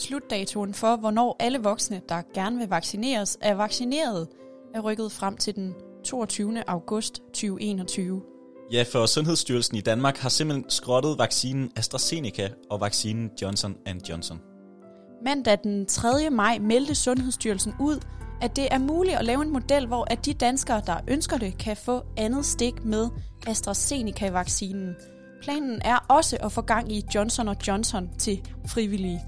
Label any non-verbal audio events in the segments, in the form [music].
Slutdatoen for, hvornår alle voksne, der gerne vil vaccineres, er vaccineret, er rykket frem til den 22. august 2021. Ja, for Sundhedsstyrelsen i Danmark har simpelthen skrottet vaccinen AstraZeneca og vaccinen Johnson Johnson. Mandag den 3. maj meldte Sundhedsstyrelsen ud, at det er muligt at lave en model, hvor at de danskere, der ønsker det, kan få andet stik med AstraZeneca-vaccinen. Planen er også at få gang i Johnson Johnson til frivillige.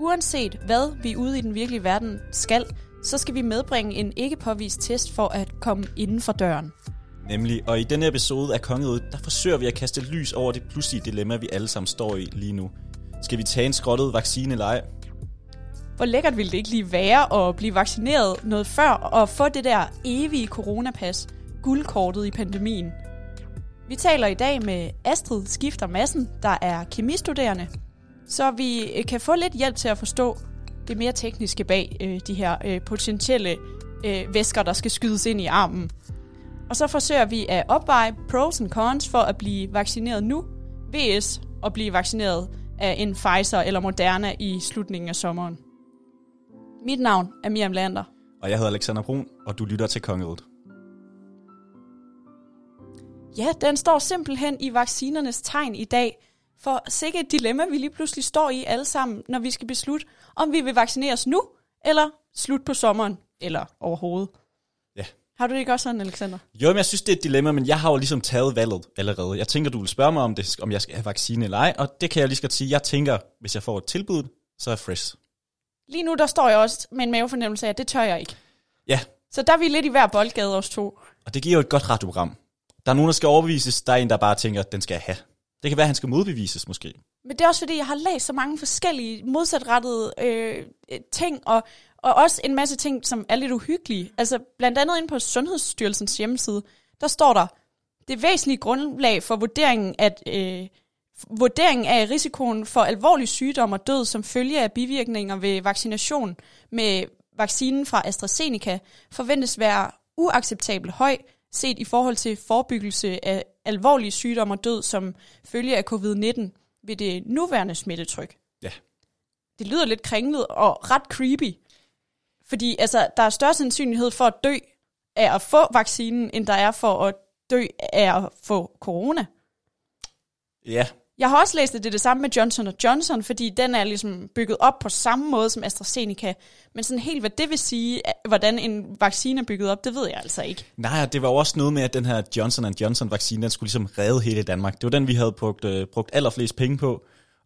Uanset hvad vi ude i den virkelige verden skal, så skal vi medbringe en ikke påvist test for at komme inden for døren. Nemlig, og i denne episode af Kongeriget, der forsøger vi at kaste lys over det pludselige dilemma, vi alle sammen står i lige nu. Skal vi tage en skrottet vaccine eller ej? Hvor lækkert ville det ikke lige være at blive vaccineret noget før og få det der evige coronapas, guldkortet i pandemien? Vi taler i dag med Astrid Skifter Massen, der er kemistuderende, så vi øh, kan få lidt hjælp til at forstå det mere tekniske bag øh, de her øh, potentielle øh, væsker, der skal skydes ind i armen. Og så forsøger vi at opveje pros and cons for at blive vaccineret nu, vs at blive vaccineret af en Pfizer eller Moderna i slutningen af sommeren. Mit navn er Miriam Lander. Og jeg hedder Alexander Brun, og du lytter til Kongeriget. Ja, den står simpelthen i vaccinernes tegn i dag. For sikkert et dilemma, vi lige pludselig står i alle sammen, når vi skal beslutte, om vi vil vaccineres nu, eller slut på sommeren, eller overhovedet. Ja. Har du det ikke også sådan, Alexander? Jo, men jeg synes, det er et dilemma, men jeg har jo ligesom taget valget allerede. Jeg tænker, du vil spørge mig, om, det, om jeg skal have vaccine eller ej, og det kan jeg lige skal sige. Jeg tænker, hvis jeg får et tilbud, så er jeg fresh. Lige nu, der står jeg også med en mavefornemmelse af, at det tør jeg ikke. Ja. Så der er vi lidt i hver boldgade, os to. Og det giver jo et godt radioprogram. Der er nogen, der skal overbevises. Der er en, der bare tænker, at den skal jeg have. Det kan være, at han skal modbevises måske. Men det er også fordi, jeg har læst så mange forskellige modsatrettede øh, øh, ting, og, og også en masse ting, som er lidt uhyggelige. Altså blandt andet inde på Sundhedsstyrelsens hjemmeside, der står der, det væsentlige grundlag for vurderingen, at øh, vurderingen af risikoen for alvorlig sygdom og død som følge af bivirkninger ved vaccination med vaccinen fra AstraZeneca forventes være uacceptabelt høj, set i forhold til forebyggelse af alvorlige sygdomme og død som følge af covid-19 ved det nuværende smittetryk. Ja. Det lyder lidt kringlet og ret creepy, fordi altså, der er større sandsynlighed for at dø af at få vaccinen, end der er for at dø af at få corona. Ja, jeg har også læst, at det er det samme med Johnson Johnson, fordi den er ligesom bygget op på samme måde som AstraZeneca. Men sådan helt, hvad det vil sige, hvordan en vaccine er bygget op, det ved jeg altså ikke. Nej, det var også noget med, at den her Johnson Johnson vaccine, den skulle ligesom redde hele Danmark. Det var den, vi havde brugt, øh, brugt allerflest penge på.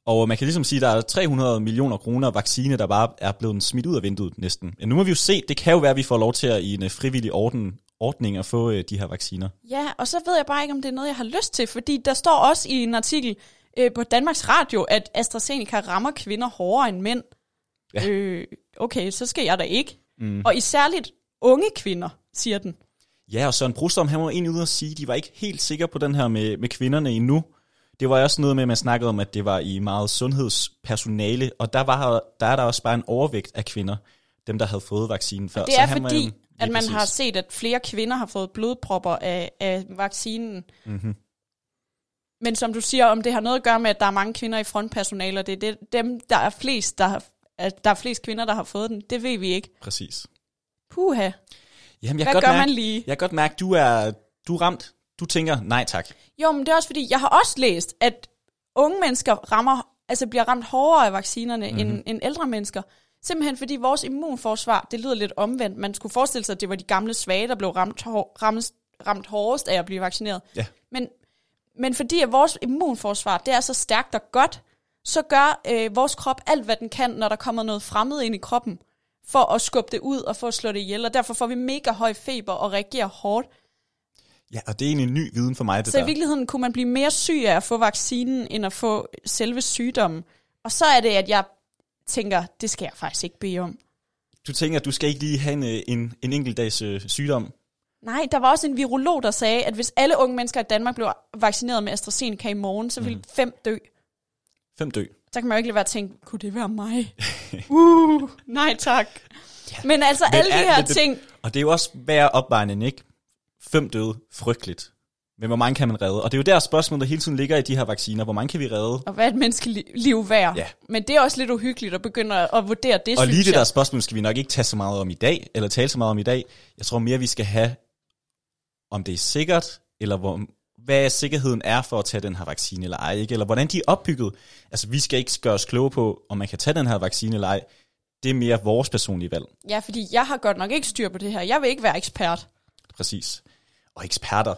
Og man kan ligesom sige, at der er 300 millioner kroner vaccine, der bare er blevet smidt ud af vinduet næsten. Men nu må vi jo se, det kan jo være, at vi får lov til at i en øh, frivillig orden, ordning at få øh, de her vacciner. Ja, og så ved jeg bare ikke, om det er noget, jeg har lyst til, fordi der står også i en artikel, øh, på Danmarks Radio, at AstraZeneca rammer kvinder hårdere end mænd. Ja. Øh, okay, så skal jeg da ikke. Mm. Og i særligt unge kvinder, siger den. Ja, og Søren Brostrøm, han var egentlig ude at sige, at de var ikke helt sikre på den her med, med kvinderne endnu. Det var også noget med, at man snakkede om, at det var i meget sundhedspersonale, og der, var, der er der også bare en overvægt af kvinder, dem der havde fået vaccinen før. Og det er så fordi, at man præcis. har set, at flere kvinder har fået blodpropper af, af vaccinen. Mm-hmm. Men som du siger, om det har noget at gøre med, at der er mange kvinder i frontpersonale, og det er det, dem, der er flest, der har, at der er flest kvinder, der har fået den, det ved vi ikke. Præcis. Puha. Jamen, jeg Hvad godt gør mærke, man lige? Jeg kan godt mærke, du er, du er ramt. Du tænker, nej tak. Jo, men det er også fordi, jeg har også læst, at unge mennesker rammer, altså bliver ramt hårdere af vaccinerne mm-hmm. end, end ældre mennesker. Simpelthen fordi vores immunforsvar, det lyder lidt omvendt. Man skulle forestille sig, at det var de gamle svage, der blev ramt, ramt, ramt hårdest af at blive vaccineret. Ja. Men men fordi at vores immunforsvar det er så stærkt og godt, så gør øh, vores krop alt, hvad den kan, når der kommer noget fremmed ind i kroppen, for at skubbe det ud og for at slå det ihjel. Og derfor får vi mega høj feber og reagerer hårdt. Ja, og det er egentlig en ny viden for mig, det Så der. i virkeligheden kunne man blive mere syg af at få vaccinen, end at få selve sygdommen. Og så er det, at jeg tænker, det skal jeg faktisk ikke bede om. Du tænker, at du skal ikke lige have en, øh, en, en enkelt dags øh, sygdom? Nej, der var også en virolog, der sagde, at hvis alle unge mennesker i Danmark blev vaccineret med AstraZeneca i morgen, så ville mm. fem dø. Fem dø. Så kan man jo ikke lade være at tænke, kunne det være mig? [laughs] uh, nej tak. Ja. Men altså Men alle de her det, ting... Og det er jo også værre opvejning, ikke? Fem døde, frygteligt. Men hvor mange kan man redde? Og det er jo der spørgsmålet, der hele tiden ligger i de her vacciner. Hvor mange kan vi redde? Og hvad er et menneskeliv værd? Ja. Men det er også lidt uhyggeligt at begynde at vurdere det, Og lige det der spørgsmål skal vi nok ikke tage så meget om i dag, eller tale så meget om i dag. Jeg tror mere, vi skal have, om det er sikkert, eller hvor, hvad sikkerheden er for at tage den her vaccine eller ej, ikke? eller hvordan de er opbygget. Altså, vi skal ikke gøre os kloge på, om man kan tage den her vaccine eller ej. Det er mere vores personlige valg, Ja, fordi jeg har godt nok ikke styr på det her. Jeg vil ikke være ekspert. præcis. Og eksperter.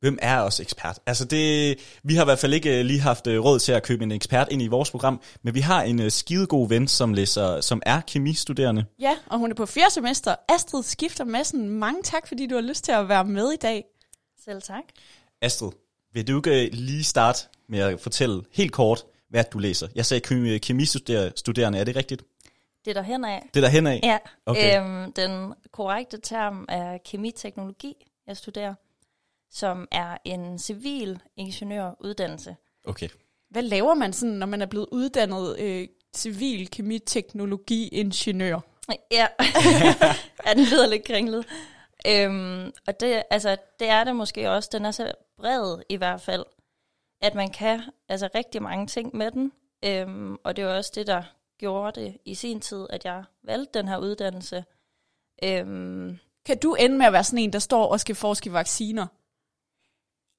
Hvem er også ekspert? Altså det, vi har i hvert fald ikke øh, lige haft øh, råd til at købe en ekspert ind i vores program, men vi har en øh, skidegod ven, som, læser, som er kemistuderende. Ja, og hun er på fjerde semester. Astrid Skifter Madsen, mange tak, fordi du har lyst til at være med i dag. Selv tak. Astrid, vil du ikke lige starte med at fortælle helt kort, hvad du læser? Jeg sagde kemi- kemistuderende, er det rigtigt? Det er der hen af. Det er der hen af? Ja, Okay. øhm, den korrekte term er kemiteknologi, jeg studerer, som er en civil ingeniøruddannelse. Okay. Hvad laver man sådan, når man er blevet uddannet øh, civil kemiteknologi-ingeniør? Ja, [laughs] ja den lyder lidt kringlet. Øhm, og det, altså, det er det måske også. Den er så bred i hvert fald, at man kan altså, rigtig mange ting med den. Øhm, og det er også det, der gjorde det i sin tid, at jeg valgte den her uddannelse. Øhm, Kan du ende med at være sådan en, der står og skal forske i vacciner?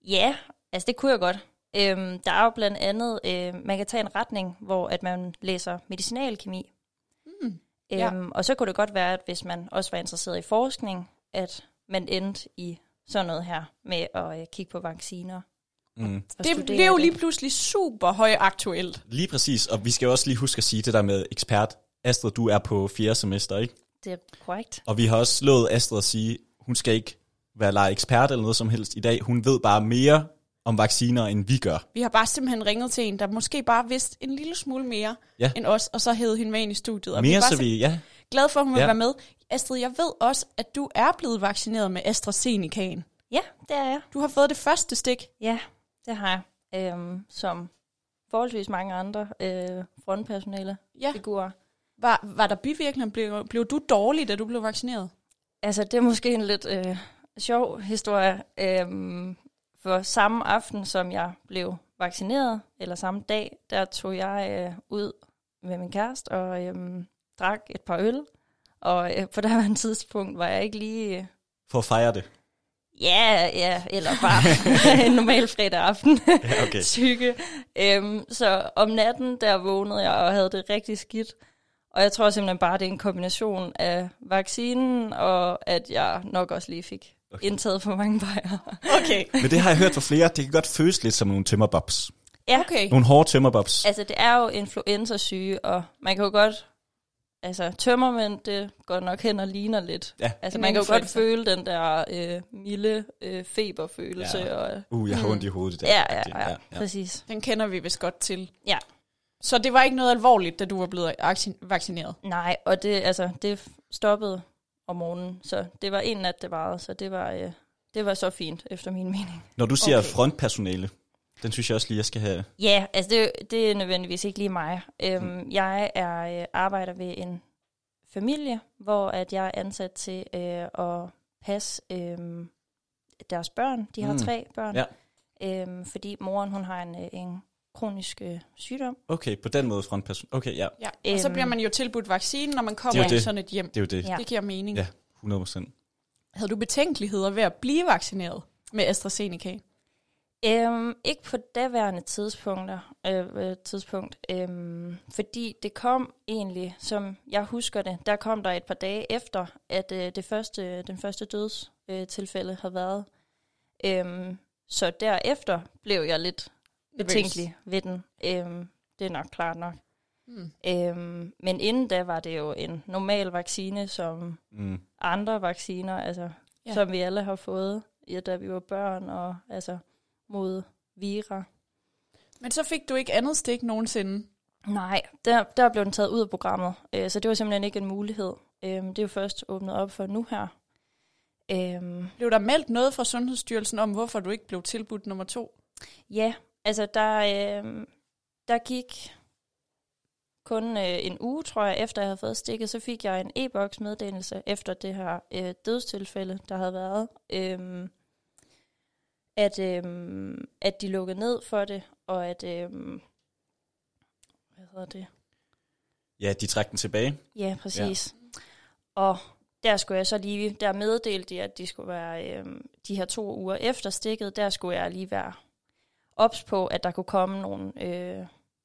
Ja, altså det kunne jeg godt. Øhm, der er jo blandt andet, øh, man kan tage en retning, hvor at man læser medicinalkemi. Mm. Ja. Øhm, og så kunne det godt være, at hvis man også var interesseret i forskning, at man endte i sådan noget her med at øh, kigge på vacciner. Mm. Det blev jo lige pludselig super højaktuelt. Lige præcis, og vi skal jo også lige huske at sige det der med ekspert. Astrid, du er på fjerde semester, ikke? Det er korrekt. Og vi har også slået Astrid at sige, hun skal ikke være lege ekspert eller noget som helst i dag. Hun ved bare mere om vacciner, end vi gør. Vi har bare simpelthen ringet til en, der måske bare vidste en lille smule mere Ja. end os, og så hævede hende med ind i studiet. Og vi Mere er bare så vi, ja, glade for, at hun vil Ja. være med. Astrid, jeg ved også, at du er blevet vaccineret med AstraZenecaen. Ja, det er jeg. Du har fået det første stik. Ja, det har jeg. Øhm, som forholdsvis mange andre øh, frontpersonale Ja. figurer. Var, var der bivirkninger? Blev, blev du dårlig, da du blev vaccineret? Altså, det er måske en lidt øh, sjov historie. Øhm, for samme aften, som jeg blev vaccineret, eller samme dag, der tog jeg øh, ud med min kæreste og øhm, drak et par øl. Og øh, på det her tidspunkt var jeg ikke lige... Øh, for at fejre det. ja, ja, eller bare [laughs] en normal fredag aften Ja, okay. [laughs] syge. Øhm, så om natten, der vågnede jeg og havde det rigtig skidt. Og jeg tror simpelthen bare, det er en kombination af vaccinen, og at jeg nok også lige fik Okay. indtaget for mange bajer. Okay. [laughs] Men det har jeg hørt fra flere, det kan godt føles lidt som nogle tømmerbobs. Ja, Okay. Nogle hårde tømmerbobs. altså det er jo influenza-syge, og man kan jo godt... Altså tømmermænd, det går nok hen og ligner lidt. Ja. Altså man kan jo godt føle den der øh, milde øh, feberfølelse. Ja. Og, Uh, jeg har ondt i hovedet. Der. ja, ja, ja, ja, præcis. Den kender vi vist godt til. Ja. Så det var ikke noget alvorligt, da du var blevet acci- vaccineret? Nej, og det, altså, det stoppede om morgenen, så det var en nat, det varede, så det var, øh, det var så fint, efter min mening. Når du siger Okay. frontpersonale, den synes jeg også lige, jeg skal have. Ja, altså det, det er nødvendigvis ikke lige mig. Øhm, mm. Jeg er øh, arbejder ved en familie, hvor at jeg er ansat til øh, at passe øh, deres børn. De har Mm. mm. tre børn. Ja. Øhm, fordi moren hun har en, øh, en kronisk øh, sygdom. Okay, på den måde frontpersonale. Okay, ja, Ja. Og så Øhm. bliver man jo tilbudt vaccinen, når man kommer er jo i sådan et hjem. det er jo det. Ja. Det giver mening. Ja. 100 procent. Havde du betænkeligheder ved at blive vaccineret med AstraZeneca? Øhm, ikke på daværende tidspunkter, øh, øh, tidspunkt, øhm, fordi det kom egentlig, som jeg husker det, der kom der et par dage efter, at øh, det første, den første dødstilfælde øh, tilfælde havde været. Øhm, så derefter blev jeg lidt betænkelig ved den. Øhm, det er nok klart nok. Hmm. Øhm, men inden da var det jo en normal vaccine, som Mm. andre vacciner, altså, Ja. ja. som vi alle har fået, ja, da vi var børn, og altså mod vira. Men så fik du ikke andet stik nogensinde. Nej, der, der blev den taget ud af programmet, øh, så det var simpelthen ikke en mulighed. Øhm, det er jo først åbnet op for nu her. Øhm, Blev der meldt noget fra Sundhedsstyrelsen om, hvorfor du ikke blev tilbudt nummer to? ja, altså der, øh, der gik kun øh, en uge, tror jeg, efter jeg havde fået stikket, så fik jeg en e-boks meddelelse efter det her øh, dødstilfælde, der havde været. Øhm, at, øhm, at de lukkede ned for det, og at, øhm, hvad hedder det? Ja, de trækker den tilbage. Ja, præcis. Ja. Og der skulle jeg så lige, der meddelte de, at de skulle være øhm, de her to uger efter stikket, der skulle jeg lige være ops på, at der kunne komme nogle, øh,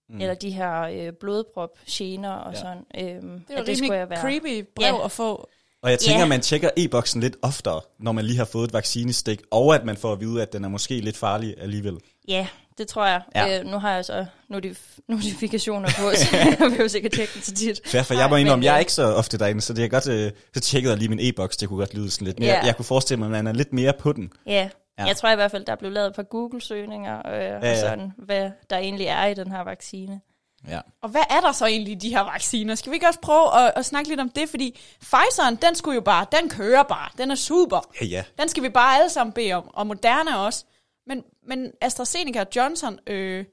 mm. eller de her øh, blodprop, gener og Ja. sådan. Øhm, Det er jo det skulle rimelig jeg være. creepy brev Ja. at få. Og jeg tænker, Ja. man tjekker e-boksen lidt oftere, når man lige har fået et vaccinestik, og at man får at vide, at den er måske lidt farlig alligevel. Ja, det tror jeg. Ja. Øh, nu har jeg så notif- notifikationer på, så [laughs] jeg behøver sikkert tjekke det så tit. Fair, for jeg må indrømme, men, jeg er øh, ikke så ofte derinde, så det er godt, øh, så tjekkede jeg lige min e-boks, det kunne godt lyde sådan lidt mere. Ja. Jeg kunne forestille mig, at man er lidt mere på den. Ja. Ja. Ja, jeg tror i hvert fald, der er blevet lavet et par Google-søgninger, øh, ja, ja. og sådan, hvad der egentlig er i den her vaccine. Ja. Og hvad er der så egentlig i de her vacciner? Skal vi ikke også prøve at, at snakke lidt om det? Fordi Pfizer'en, den skulle jo bare, den kører bare. Den er super. Ja, ja. Den skal vi bare alle sammen bede om. Og Moderna også. Men, men AstraZeneca og Johnson, øh,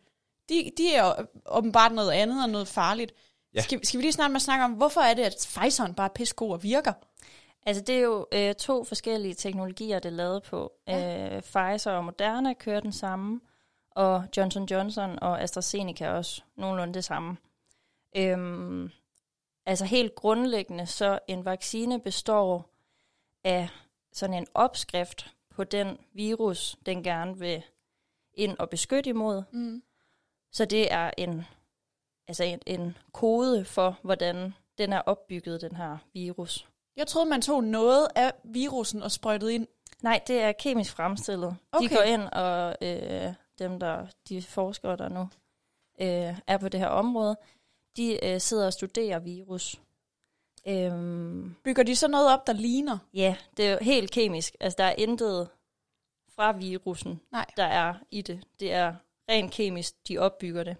de, de er jo åbenbart noget andet og noget farligt. Ja. Skal, skal vi lige snart med at snakke om, hvorfor er det, at Pfizer'en bare er pissegod og virker? Altså, det er jo øh, to forskellige teknologier, det er lavet på. Ja. Øh, Pfizer og Moderna kører den samme, og Johnson Johnson og AstraZeneca også nogenlunde det samme. Øhm, altså helt grundlæggende, så en vaccine består af sådan en opskrift på den virus, den gerne vil ind og beskytte imod. Mm. Så det er en, altså en, en kode for, hvordan den er opbygget, den her virus. Jeg troede, man tog noget af virusen og sprøjtede ind. Nej, det er kemisk fremstillet. Okay. De går ind, og øh, dem, der de forskere, der nu øh, er på det her område, de øh, sidder og studerer virus. Øhm, Bygger de så noget op, der ligner? ja, det er jo helt kemisk. Altså, der er intet fra virusen, Nej. der er i det. Det er rent kemisk, de opbygger det.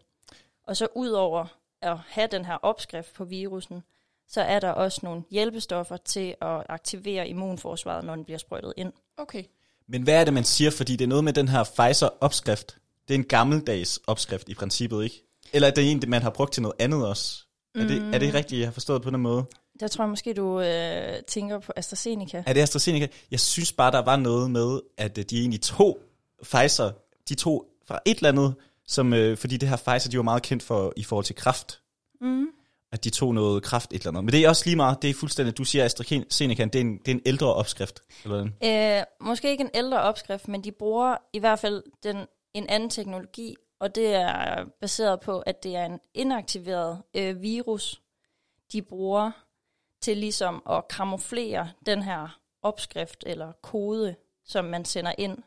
Og så ud over at have den her opskrift på virusen, så er der også nogle hjælpestoffer til at aktivere immunforsvaret, når den bliver sprøjtet ind. Okay. Men hvad er det, man siger? Fordi det er noget med den her Pfizer-opskrift. Det er en gammeldags opskrift i princippet, ikke? Eller er det en, man har brugt til noget andet også? Er det, er det rigtigt, jeg har forstået på den måde? Der tror jeg måske, du øh, tænker på AstraZeneca. Er det AstraZeneca? Jeg synes bare, der var noget med, at øh, de egentlig to Pfizer, de to fra et eller andet, som, øh, fordi det her Pfizer, de var meget kendt for i forhold til kraft. Mm. At de tog noget kraft et eller andet. Men det er også lige meget, det er fuldstændig, du siger AstraZeneca, det er en, det er en ældre opskrift. Eller? Øh, måske ikke en ældre opskrift, men de bruger i hvert fald den, en anden teknologi, og det er baseret på, at det er en inaktiveret øh, virus, de bruger til ligesom at kamuflere den her opskrift eller kode, som man sender ind.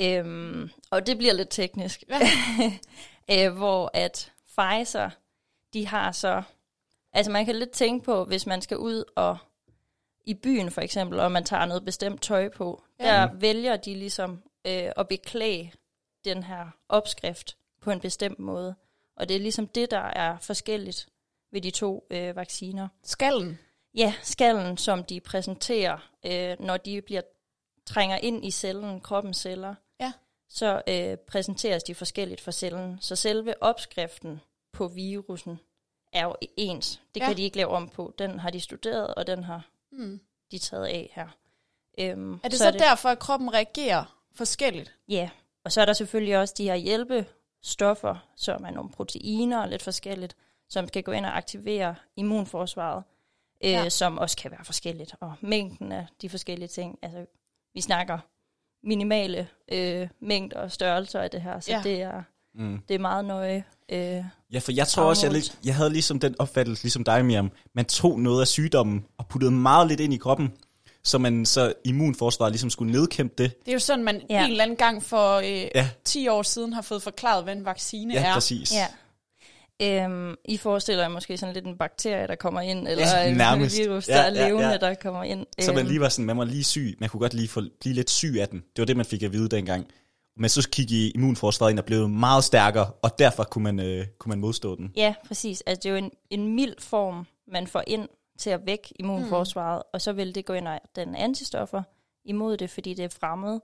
Øhm, og det bliver lidt teknisk. [laughs] øh, hvor at Pfizer, de har så... Altså man kan lidt tænke på, hvis man skal ud og i byen for eksempel, og man tager noget bestemt tøj på, Ja. der vælger de ligesom øh, at beklæde den her opskrift på en bestemt måde. Og det er ligesom det, der er forskelligt ved de to øh, vacciner. Skallen. Ja, skallen, som de præsenterer, øh, når de bliver trænger ind i cellen, kroppens celler, Ja. så øh, præsenteres de forskelligt for cellen. Så selve opskriften på virusen er jo ens. Det Ja. kan de ikke lave om på. Den har de studeret, og den har Mm. de taget af her. Øhm, Er det så, så det... derfor, at kroppen reagerer forskelligt? Ja, og så er der selvfølgelig også de her hjælpestoffer, som er nogle proteiner og lidt forskelligt, som skal gå ind og aktivere immunforsvaret, øh, Ja. som også kan være forskelligt. Og mængden af de forskellige ting, altså vi snakker minimale øh, mængder og størrelser af det her, så ja. det, er, Mm. det er meget nøje. Øh, Ja, for jeg tror også, jeg, jeg havde ligesom den opfattelse, ligesom dig, Miriam. Man tog noget af sygdommen og puttede meget lidt ind i kroppen, så man så immunforsvaret ligesom skulle nedkæmpe det. Det er jo sådan, man ja. Ja. en eller anden gang for øh, ja. Ja. 10 år siden har fået forklaret, hvad en vaccine Ja, er. præcis. ja. Øhm, I forestiller jer måske sådan lidt en bakterie, der kommer ind, eller Ja, [laughs] en virus, Ja, der er ja, levende, ja. der kommer ind. Så man Øhm, lige var sådan, man var lige syg. Man kunne godt lige få, blive lidt syg af den. Det var det, man fik at vide dengang. Men så kiggede immunforsvaret ind og blev meget stærkere, og derfor kunne man, øh, kunne man modstå den. Ja, præcis. Altså, det er jo en, en mild form, man får ind til at vække immunforsvaret, mm. og så vil det gå ind og den antistoffer imod det, fordi det er fremmed.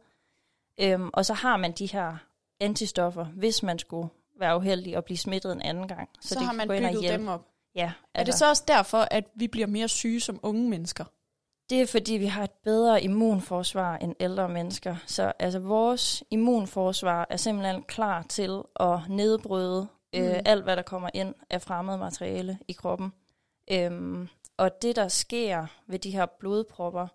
Øhm, og så har man de her antistoffer, hvis man skulle være uheldig og blive smittet en anden gang. Så, så det har man gå ind og bygget dem op. Ja, Er det så også derfor, at vi bliver mere syge som unge mennesker? Det er fordi, vi har et bedre immunforsvar end ældre mennesker. Så altså, vores immunforsvar er simpelthen klar til at nedbryde øh, Mm. alt, hvad der kommer ind af fremmed materiale i kroppen. Øhm, og det, der sker ved de her blodpropper,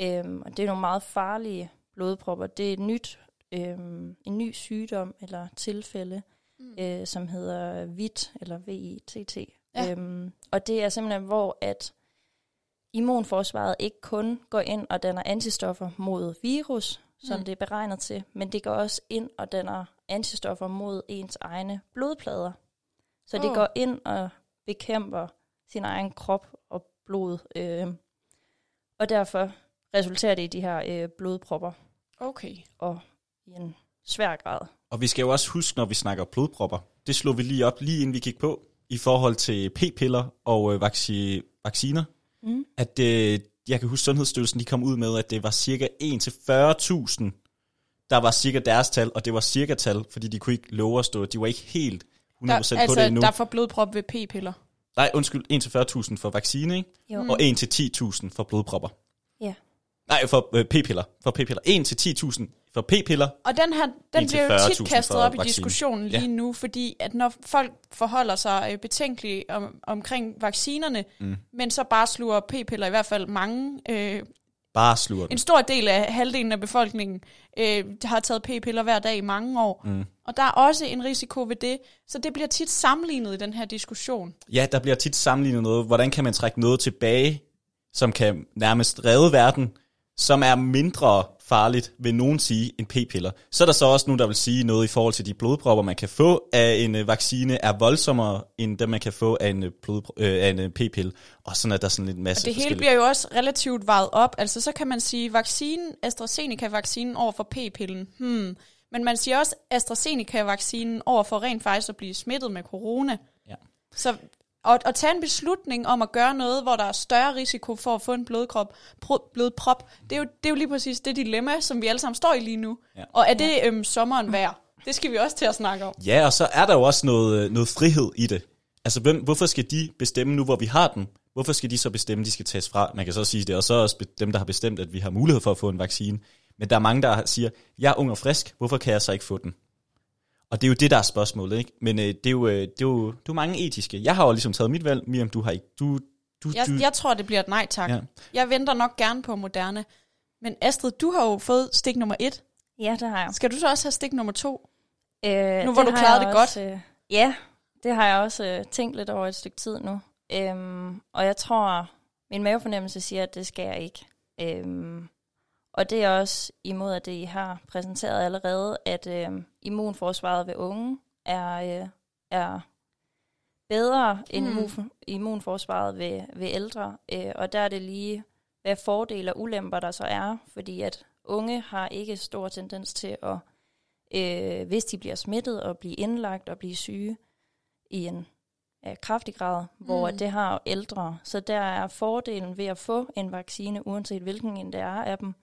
øhm, og det er nogle meget farlige blodpropper, det er et nyt, øhm, en ny sygdom eller tilfælde, Mm. øh, som hedder VIT, eller VITT. Ja. Øhm, og det er simpelthen, hvor at immunforsvaret ikke kun går ind og danner antistoffer mod virus, som Mm. det er beregnet til, men det går også ind og danner antistoffer mod ens egne blodplader. Så det Åh. går ind og bekæmper sin egen krop og blod. Øh, og derfor resulterer det i de her øh, blodpropper Okay. og i en svær grad. Og vi skal jo også huske, når vi snakker blodpropper, det slog vi lige op, lige inden vi gik på, i forhold til p-piller og øh, vaccine, vacciner, Mm. at øh, jeg kan huske, Sundhedsstyrelsen de kom ud med, at det var cirka 1-40.000, der var cirka deres tal, og det var cirka tal, fordi de kunne ikke love at stå, de var ikke helt 100% Der, på altså, det endnu. der får blodprop ved p-piller. Nej, undskyld, 1-40.000 for vaccine, ikke? Jo. Mm. og 1-10.000 for blodpropper. Ja. Nej, for øh, p-piller. For p-piller. 1-10.000 for p-piller. Og den her, den bliver jo 40.000 tit kastet op i diskussionen lige Ja. nu, fordi at når folk forholder sig øh, betænkeligt om, omkring vaccinerne, Mm. men så bare sluger p-piller i hvert fald mange, øh, Bare slur den. en stor del af halvdelen af befolkningen øh, har taget p-piller hver dag i mange år. Mm. Og der er også en risiko ved det, så det bliver tit sammenlignet i den her diskussion. Ja, der bliver tit sammenlignet noget. Hvordan kan man trække noget tilbage, som kan nærmest redde verden, som er mindre farligt, vil nogen sige, end p-piller. Så er der så også nogen, der vil sige noget i forhold til de blodpropper, man kan få af en øh, vaccine, er voldsommere end dem, man kan få af en, øh, blod, øh, af en øh, p-pille. Og sådan er der sådan en masse Og det hele bliver jo også relativt vejet op. Altså så kan man sige, vaccinen, AstraZeneca-vaccinen over for p-pillen, hmm. Men man siger også AstraZeneca-vaccinen over for rent faktisk at blive smittet med corona. Ja. Så at, at tage en beslutning om at gøre noget, hvor der er større risiko for at få en blodkrop, pro, blodprop, det er, jo, det er jo lige præcis det dilemma, som vi alle sammen står i lige nu. Ja. Og er det øhm, sommeren værd? Det skal vi også til at snakke om. Ja, og så er der jo også noget, øh, noget frihed i det. Altså, hvem, hvorfor skal de bestemme nu, hvor vi har den? Hvorfor skal de så bestemme, at de skal tages fra? Man kan så sige, det er så også dem, der har bestemt, at vi har mulighed for at få en vaccine. Men der er mange, der siger, jeg er ung og frisk, hvorfor kan jeg så ikke få den? Og det er jo det, der er spørgsmålet, ikke? Men øh, det, er jo, øh, det, er jo, det er jo mange etiske. Jeg har jo ligesom taget mit valg, Miriam, du har ikke. Du, du, Jeg, du, jeg tror, det bliver et nej tak. Ja. Jeg venter nok gerne på Moderne. Men Astrid, du har jo fået stik nummer et. Ja, det har jeg. Skal du så også have stik nummer to? Øh, Nu hvor du klarede det også, Øh, ja, det har jeg også øh, tænkt lidt over et stykke tid nu. Øhm, og jeg tror, min mavefornemmelse siger, at det skal jeg ikke. Øhm, og det er også imod, at det I har præsenteret allerede, at øh, immunforsvaret ved unge er, øh, er bedre end Mm. immun, immunforsvaret ved, ved ældre. Øh, og der er det lige, hvad fordele og ulemper der så er, fordi at unge har ikke stor tendens til at øh, hvis de bliver smittet og blive indlagt og blive syge i en øh, kraftig grad, mm. hvor det har ældre. Så der er fordelen ved at få en vaccine, uanset hvilken en det er af dem,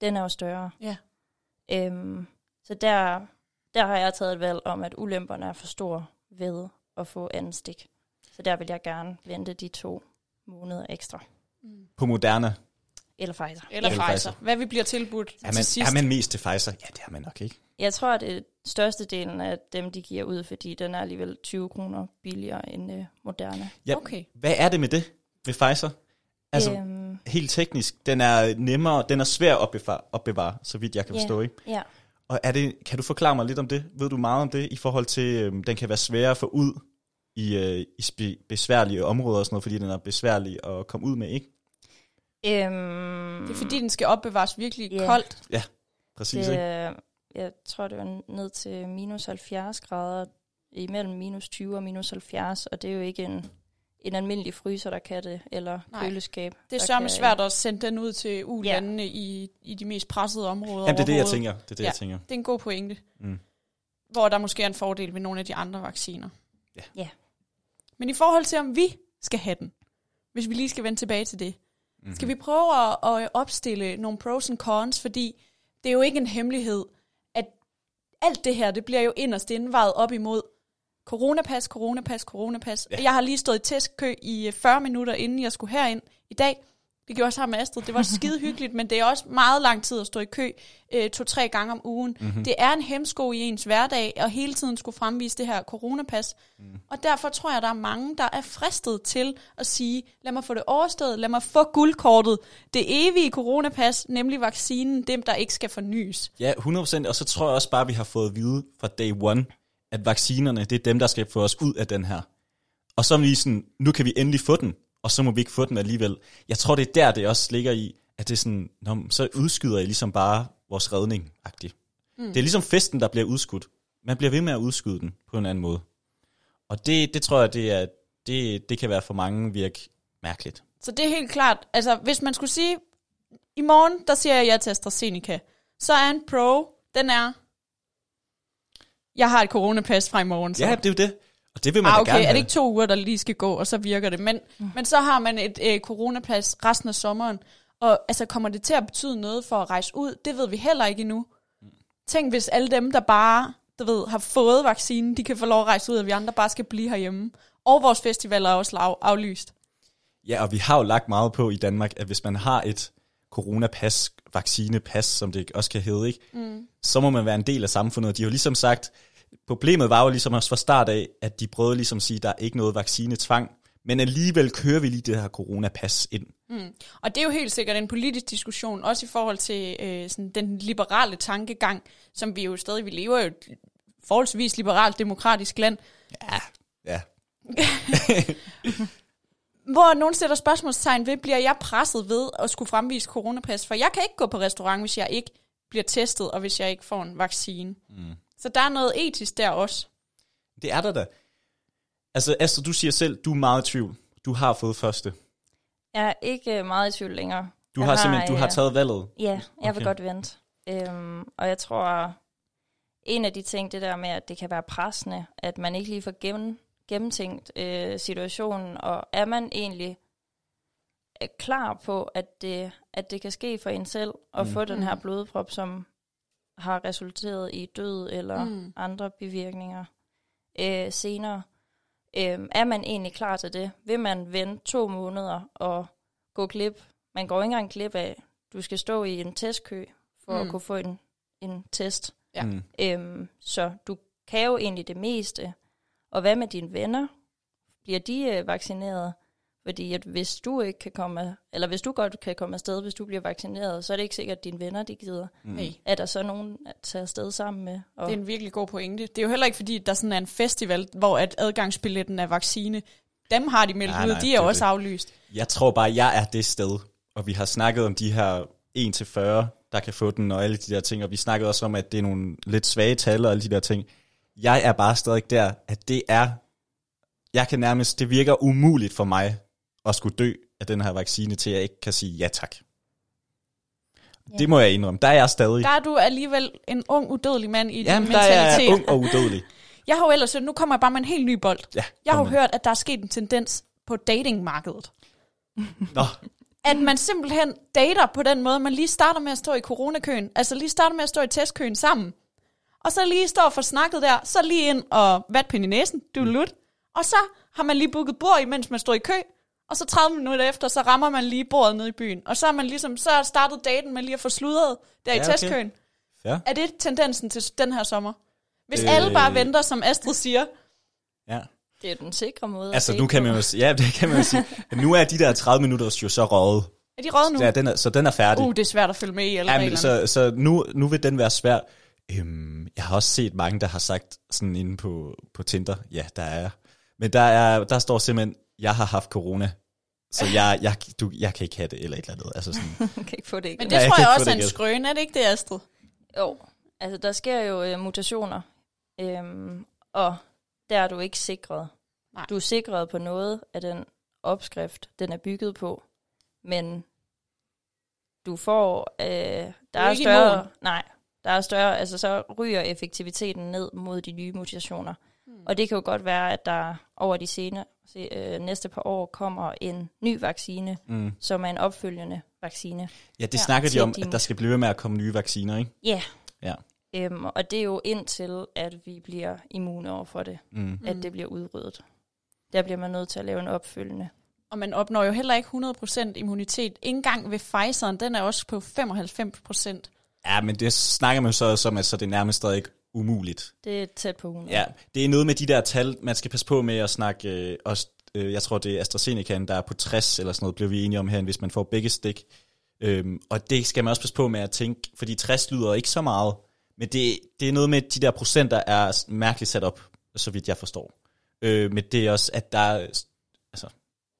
den er jo større. Ja. Øhm, så der, der har jeg taget et valg om, at ulemperne er for store ved at få anden stik. Så der vil jeg gerne vente de to måneder ekstra. på Moderna. Eller Pfizer. Eller Eller Pfizer. Hvad vi bliver tilbudt Er til man, sidst. er man mest til Pfizer? Ja, det er man nok ikke. Jeg tror, at det er største delen af dem, de giver ud, fordi den er alligevel 20 kroner billigere end øh, Moderna. Ja, Okay. Hvad er det med det, med Pfizer? Altså, øhm, helt teknisk, den er nemmere, den er svær at bevare, at bevare så vidt jeg kan Ja. forstå, ikke? ja. Og er det, kan du forklare mig lidt om det? Ved du meget om det, i forhold til, øhm, den kan være svær at få ud i, øh, i spe, besværlige områder og sådan noget, fordi den er besværlig at komme ud med, ikke? Øhm, Det er fordi, den skal opbevares virkelig Ja. koldt. Præcis, det, ikke? er- jeg tror, det var ned til minus 70 grader, imellem minus 20 og minus 70, og det er jo ikke en, en almindelig fryser, der kan det, eller Nej. køleskab. Det er sørme kan- svært at sende den ud til ulandene ja. i, i de mest pressede områder Jamen, det er det, jeg tænker. Det er det, Ja. jeg tænker. Det er en god pointe. Mm. Hvor der måske er en fordel ved nogle af de andre vacciner. Ja. Ja. Men i forhold til, om vi skal have den, hvis vi lige skal vende tilbage til det, Mm-hmm. skal vi prøve at, at opstille nogle pros and cons, fordi det er jo ikke en hemmelighed, at alt det her, det bliver jo inderst inde vejet op imod coronapas, coronapas, coronapas. Ja. Jeg har lige stået i testkø i øh, 40 minutter, inden jeg skulle herind i dag, Det gjorde jeg sammen med Astrid. Det var [laughs] skide hyggeligt, men det er også meget lang tid at stå i kø øh, to-tre gange om ugen. Mm-hmm. Det er en hemsko i ens hverdag, og hele tiden skulle fremvise det her coronapas. Mm. Og derfor tror jeg, der er mange, der er fristet til at sige, lad mig få det overstået, lad mig få guldkortet. Det evige coronapas, nemlig vaccinen, dem der ikke skal fornyes. Ja, 100%. Og så tror jeg også bare, vi har fået at vide fra day one, at vaccinerne, det er dem, der skal få os ud af den her. Og så er vi sådan, nu kan vi endelig få den, og så må vi ikke få den alligevel. Jeg tror, det er der, det også ligger i, at det er sådan, Nå, så udskyder I ligesom bare vores redning -agtigt. Mm. Det er ligesom festen, der bliver udskudt. Man bliver ved med at udskyde den på en anden måde. Og det, det tror jeg, det, er, det, det kan være for mange virke mærkeligt. Så det er helt klart, altså hvis man skulle sige, i morgen, der siger jeg ja til AstraZeneca, så er en pro, den er, jeg har et coronapas fra i morgen. Så. Ja, det er jo det. Og det vil man ah, da okay, gerne er have. det ikke to uger, der lige skal gå, og så virker det. Men, mm. men så har man et øh, coronapas resten af sommeren. Og altså, kommer det til at betyde noget for at rejse ud? Det ved vi heller ikke endnu. Tænk, hvis alle dem, der bare du ved, har fået vaccinen, de kan få lov at rejse ud, og vi andre bare skal blive herhjemme. Og vores festivaler er også aflyst. Ja, og vi har jo lagt meget på i Danmark, at hvis man har et coronapas, vaccinepas, som det også kan hedde, ikke? Mm. så må man være en del af samfundet. De har jo ligesom sagt, problemet var jo ligesom også fra start af, at de prøvede ligesom at sige, at der er ikke noget vaccinetvang, men alligevel kører vi lige det her coronapas ind. Mm. Og det er jo helt sikkert en politisk diskussion, også i forhold til øh, sådan den liberale tankegang, som vi jo stadig, vi lever jo i et forholdsvis liberalt demokratisk land, Ja, ja. [laughs] [laughs] hvor nogen sætter spørgsmålstegn ved, bliver jeg presset ved at skulle fremvise coronapas? For jeg kan ikke gå på restaurant, hvis jeg ikke bliver testet, og hvis jeg ikke får en vaccine. Mm. Så der er noget etisk der også. Det er der da. Altså Astrid, du siger selv, du er meget i tvivl. Du har fået første. Jeg er ikke øh, meget i tvivl længere. Du Jeg har simpelthen, du har øh, taget valget. Ja, jeg vil Okay. godt vente. Øhm, og jeg tror, en af de ting, det der med, at det kan være pressende, at man ikke lige får gennem, gennemtænkt øh, situationen, og er man egentlig øh, klar på, at det, at det kan ske for en selv, at mm. få den her blodprop, som har resulteret i død eller Mm. mm. andre bivirkninger øh, senere. Øh, er man egentlig klar til det? Vil man vente to måneder og gå glip? Man går ikke engang glip af, du skal stå i en testkø for mm. Mm. at kunne få en, en test. Ja. Mm. Øhm, så du kan jo egentlig det meste. Og hvad med dine venner? Bliver de øh, vaccineret? Fordi at hvis du ikke kan komme, eller hvis du godt kan komme afsted, hvis du bliver vaccineret, så er det ikke sikkert, at dine venner de gider. Mm. Er der så nogen at tage afsted sammen med? Og, det er en virkelig god pointe. Det er jo heller ikke, fordi der sådan er en festival, hvor at adgangsbilletten er vaccine. Dem har de meldt Nej, ud, nej, de er er også det. aflyst. Jeg tror bare, jeg er det sted, og vi har snakket om de her 1-40, der kan få den, og alle de der ting, og vi snakkede også om, at det er nogle lidt svage tal og alle de der ting. Jeg er bare stadig der, at det er, jeg kan nærmest, det virker umuligt for mig at skulle dø af den her vaccine, til jeg ikke kan sige ja tak. Ja. Det må jeg indrømme. Der er jeg stadig. Der er du alligevel en ung, udødelig mand i Jamen, din der er mentalitet. jeg ung og udødelig. Jeg har jo ellers, nu kommer jeg bare med en helt ny bold. Ja, Jeg har jo hørt, at der er sket en tendens på datingmarkedet. Nå, At man simpelthen dater på den måde, man lige starter med at stå i coronakøen. Altså lige starter med at stå i testkøen sammen. Og så lige står for snakket der, så lige ind og vatpind i næsen, du Mm. lut. Og så har man lige booket bord, imens man står i kø. Og så 30 minutter efter, så rammer man lige bordet nede i byen. Og så er man ligesom, så er startet daten med lige at få sludret der Ja, i okay. testkøen. ja. Er det tendensen til den her sommer? Hvis Øh. alle bare venter, som Astrid siger, ja. det er den sikre måde Altså, at nu kan man jo, ja, det kan man jo sige. [laughs] Nu er de der 30 minutter jo så røget. er de røde nu? Ja, den er, så den er færdig. Uh, det er svært at følge med i alle Jamen, reglerne. så, så nu, nu vil den være svær. Øhm, jeg har også set mange, der har sagt sådan inde på, på Tinder, ja, der er jeg. Men der, er, der står simpelthen, jeg har haft corona, så jeg, jeg, du, jeg kan ikke have det, eller et eller andet. Altså sådan, [laughs] kan ikke få det igen. Men det jeg tror jeg ikke få også er en skrøne, er det ikke det, Astrid? Jo, altså der sker jo øh, mutationer, øhm, og der er du ikke sikret. Nej. Du er sikret på noget af den opskrift, den er bygget på, men du får, øh, der er er, ikke større, nej, der er større, altså så ryger effektiviteten ned mod de nye mutationer. Hmm. Og det kan jo godt være, at der over de senere, se, øh, næste par år kommer en ny vaccine, mm. som er en opfølgende vaccine. Ja, det Ja, snakker de om, at der skal blive ved med at komme nye vacciner, ikke? Ja. Ja. Øhm, og det er jo indtil, at vi bliver immune over for det. Mm. at det bliver udryddet. Der bliver man nødt til at lave en opfølgende. Og man opnår jo heller ikke 100% immunitet. Ikke engang ved Pfizer'en, den er også på 95%. Ja, men det snakker man så som, at så det er nærmest stadig umuligt. Det er tæt på 100. Ja, det er noget med de der tal, man skal passe på med at snakke, øh, også, øh, jeg tror det er AstraZeneca, der er på 60 eller sådan noget, blev vi enige om her, hvis man får begge stik. Øhm, og det skal man også passe på med at tænke, fordi 60 lyder ikke så meget, men det, det er noget med, de der procenter er mærkeligt sat op, så vidt jeg forstår. Øh, men det er også, at der er, altså,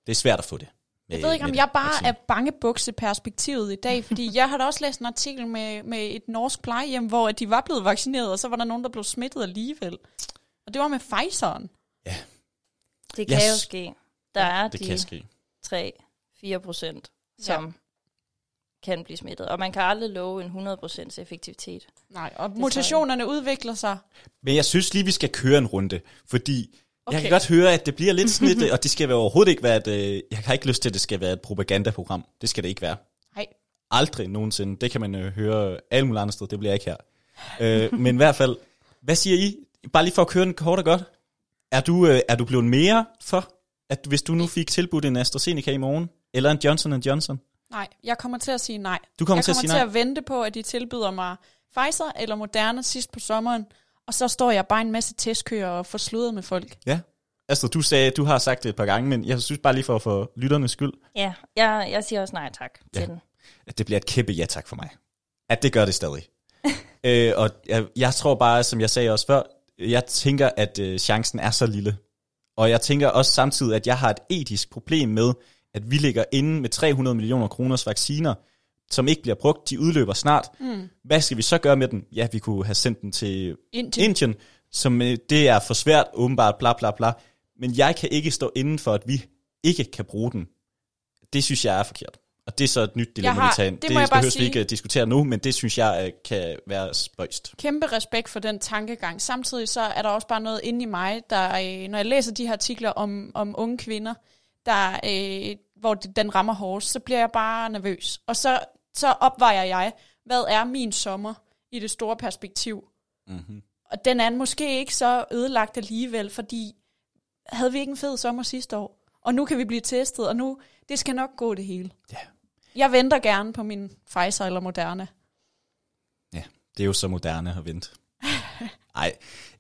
det er svært at få det. Jeg ved ikke, om jeg bare er bangebukse perspektivet i dag, [laughs] fordi jeg har da også læst en artikel med, med et norsk plejehjem, hvor at de var blevet vaccineret, og så var der nogen, der blev smittet alligevel. Og det var med Pfizer'en. Det kan Yes. jo ske. Der er Det de kan ske. 3-4 procent, som ja. kan blive smittet. Og man kan aldrig love en 100 procents effektivitet. Nej, og mutationerne udvikler sig. Men jeg synes lige, vi skal køre en runde, fordi okay. jeg kan godt høre, at det bliver lidt sådan lidt, [laughs] og det skal overhovedet ikke være, et, øh, jeg har ikke lyst til, at det skal være et propagandaprogram. Det skal det ikke være. Nej. Aldrig nogensinde. Det kan man øh, høre alle mulige andre steder. Det bliver ikke her. øh, [laughs] men i hvert fald, hvad siger I? Bare lige for at køre den kort og godt. Er du, øh, er du blevet mere for, at hvis du nu fik tilbudt en AstraZeneca i morgen, eller en Johnson Johnson? Nej, jeg kommer til at sige nej. Du kommer jeg til at kommer sige til nej? at vente på, at de tilbyder mig Pfizer eller Moderna sidst på sommeren, og så står jeg bare en masse testkøer og får sludret med folk. Ja. Astrid, du sagde, du har sagt det et par gange, men jeg synes bare lige for, for lytternes skyld, Ja, jeg, jeg siger også nej tak til Ja. den. at det bliver et kæmpe ja tak for mig. At det gør det stadig. [laughs] øh, og jeg, jeg tror bare, som jeg sagde også før, jeg tænker, at øh, chancen er så lille. Og jeg tænker også samtidig, at jeg har et etisk problem med, at vi ligger inde med 300 millioner kroners vacciner, som ikke bliver brugt. De udløber snart. Mm. Hvad skal vi så gøre med den? Ja, vi kunne have sendt den til Indien. Indien, som øh, det er for svært, åbenbart, bla bla bla. Men jeg kan ikke stå inden for, at vi ikke kan bruge den. Det synes jeg er forkert. Og det er så et nyt dilemma, har- vi tager ind. det Det, behøver vi ikke at diskutere nu, men det synes jeg øh, kan være spøjst. Kæmpe respekt for den tankegang. Samtidig så er der også bare noget inde i mig, der, øh, når jeg læser de her artikler om, om unge kvinder, der, øh, hvor den rammer hårdt, så bliver jeg bare nervøs. Og så, så opvejer jeg, hvad er min sommer i det store perspektiv? Mm-hmm. Og den er måske ikke så ødelagt alligevel, fordi havde vi ikke en fed sommer sidste år? Og nu kan vi blive testet, og nu, det skal nok gå det hele. Ja. Jeg venter gerne på min Pfizer eller Moderna. Ja, det er jo så moderne at vente. [laughs] Nej,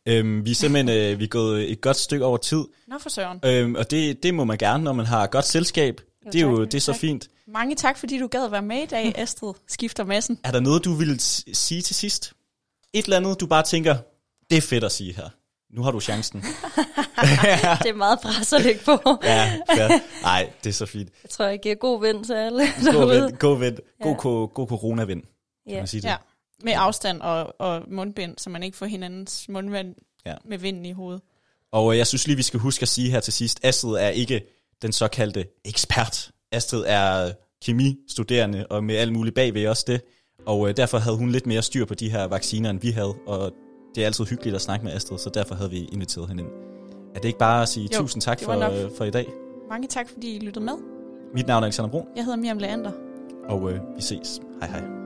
øhm, vi er simpelthen øh, vi er gået et godt stykke over tid, Nå for søren. øhm, og det, det må man gerne, når man har godt selskab. Jo, det er jo tak. det er så Tak. fint. Mange tak, fordi du gad være med i dag, [laughs] Astrid Skifter Massen. Er der noget, du vil sige til sidst? Et eller andet, du bare tænker, det er fedt at sige her. Nu har du chancen. [laughs] Det er meget pres at lægge på. Ja, fair. Nej, det er så fint. Jeg tror, jeg giver god vind til alle [laughs] God vind, god vind, god, Ja. ko- god corona-vind, kan Ja. man sige det. Ja, med afstand og, og mundbind, så man ikke får hinandens mundvand Ja. ja. med vinden i hovedet. Og øh, jeg synes lige, vi skal huske at sige her til sidst, Astrid er ikke den såkaldte ekspert. Astrid er kemistuderende, og med alt muligt bagved også det. Og øh, derfor havde hun lidt mere styr på de her vacciner, end vi havde. Og det er altid hyggeligt at snakke med Astrid, så derfor havde vi inviteret hende ind. Er det ikke bare at sige Jo, tusind tak for, øh, for i dag? Mange tak, fordi I lyttede med. Mit navn er Alexander Brun, Jeg hedder Miriam Leander. og øh, vi ses. Hej hej.